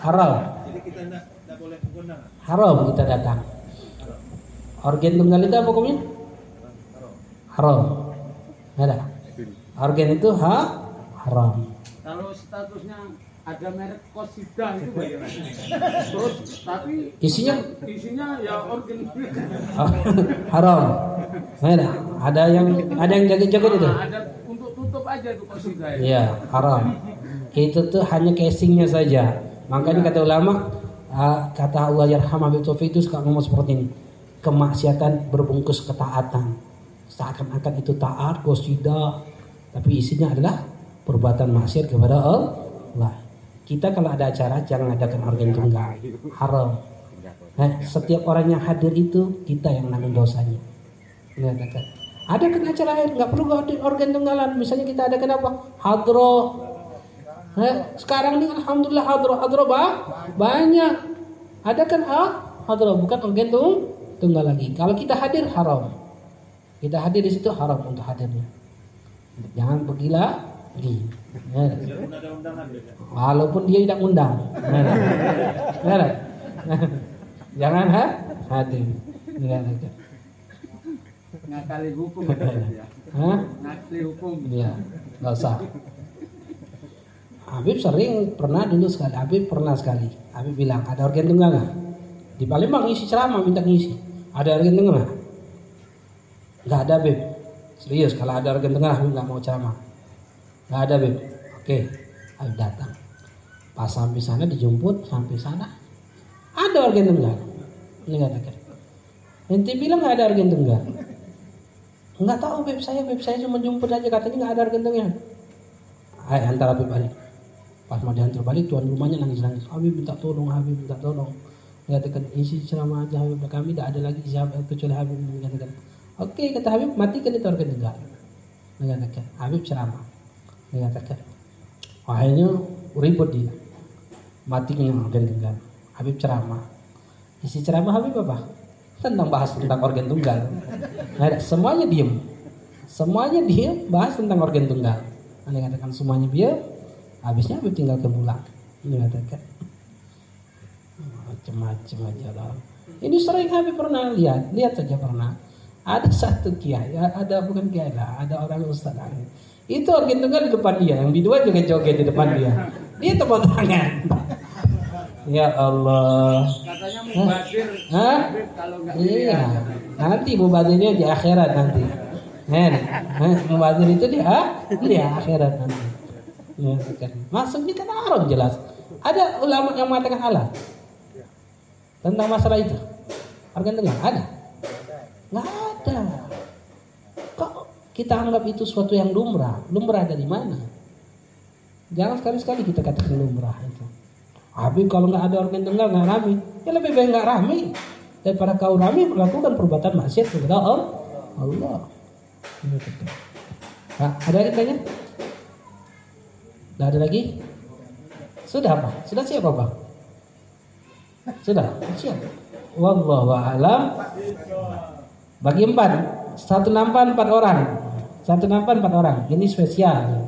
Haram. Haram kita datang. Organ tunggal itu apa hukumnya? Haram. Ada. Organ itu ha haram. Kalau statusnya ada merek kosida itu bagaimana? Terus tapi Isinya isinya ya organ haram. Ada. Ada yang ada yang jaga-jaga itu. Nah, ada untuk tutup aja tuh kosida itu. Iya, haram. Itu tuh hanya casingnya saja. Makanya kata ulama, ah, kata Allah yarham Habib Taufik itu suka ngomong seperti ini. Kemaksiatan berbungkus ketaatan. Seakan-akan itu taat, kosida, tapi isinya adalah perbuatan maksiat kepada Allah. Kita kalau ada acara jangan adakan organ tunggal, haram. Nah, setiap orang yang hadir itu kita yang nanggung dosanya. Mengatakan, ada kan acara lain nggak perlu organ tunggalan. Misalnya kita ada kenapa? Hadro. Sekarang ini alhamdulillah hadro hadro bah, banyak. Ada kan ah, hadro bukan organ tung, tunggal lagi. Kalau kita hadir haram. Kita hadir di situ haram untuk hadirnya. Jangan pergilah pergi. Ya. Walaupun undangan mereka. Walaupun dia tidak undang. Ya. Ya. Jangan ha? hadir. Ya. Ngakali hukum ya. Ngakali hukum. Iya, nggak usah. Habib sering pernah dulu sekali. Habib pernah sekali. Habib bilang ada organ tunggal? Di Palembang isi ceramah minta ngisi. Ada organ tunggal nggak? Ada Habib. Serius kalau ada organ tunggal Habib nggak mau ceramah. Nggak ada Habib. Oke, Habib datang. Pas sampai sana dijemput sampai sana ada organ tunggal. Ini katakan. Ente bilang nggak ada organ tunggal. Nggak tahu Beb saya, Beb saya cuma jemput aja katanya nggak ada gentengnya. Hai antar Habib balik. Pas mau diantar balik tuan rumahnya nangis nangis. Habib minta tolong, Habib minta tolong. Mengatakan isi ceramah aja Habib kami tidak ada lagi siapa kecuali Habib mengatakan. Oke kata Habib matikan itu organ. Mengatakan Habib ceramah. Mengatakan akhirnya ribut dia. Matinya organ tunggal. Habib ceramah. Isi ceramah Habib apa? tentang bahas tentang organ tunggal. Nah, semuanya diem. Semuanya diem bahas tentang organ tunggal. Anda katakan semuanya dia, habisnya Habib tinggal ke pulang. Ini katakan macam-macam aja lah. Ini sering Habib pernah lihat, lihat saja pernah. Ada satu kiai, ada bukan kiai lah, ada orang ustaz lain. Itu organ tunggal di depan dia, yang bidua juga joget di depan dia. Dia tepuk tangan. Ya Allah. Katanya mubadir Hah? Kalau nggak Iya. Nanti mubadirnya di akhirat nanti. Nen, eh, mubadir itu di ah, di akhirat nanti. Ya, kan. Masuknya kan haram jelas. Ada ulama yang mengatakan halal tentang masalah itu. Organ tengah ada? Nggak ada. Kok kita anggap itu suatu yang lumrah? Lumrah dari mana? Jangan sekali-sekali kita katakan lumrah itu. Habib kalau nggak ada organ tunggal nggak rame, ya lebih baik nggak rame daripada kau rame melakukan perbuatan maksiat kepada Allah. Allah. Nah, ada yang tanya? Nggak ada lagi? Sudah apa? Sudah siap apa? Sudah siap. Wallahu a'lam. Bagi empat, satu nampan empat orang, satu nampan empat orang. Ini spesial.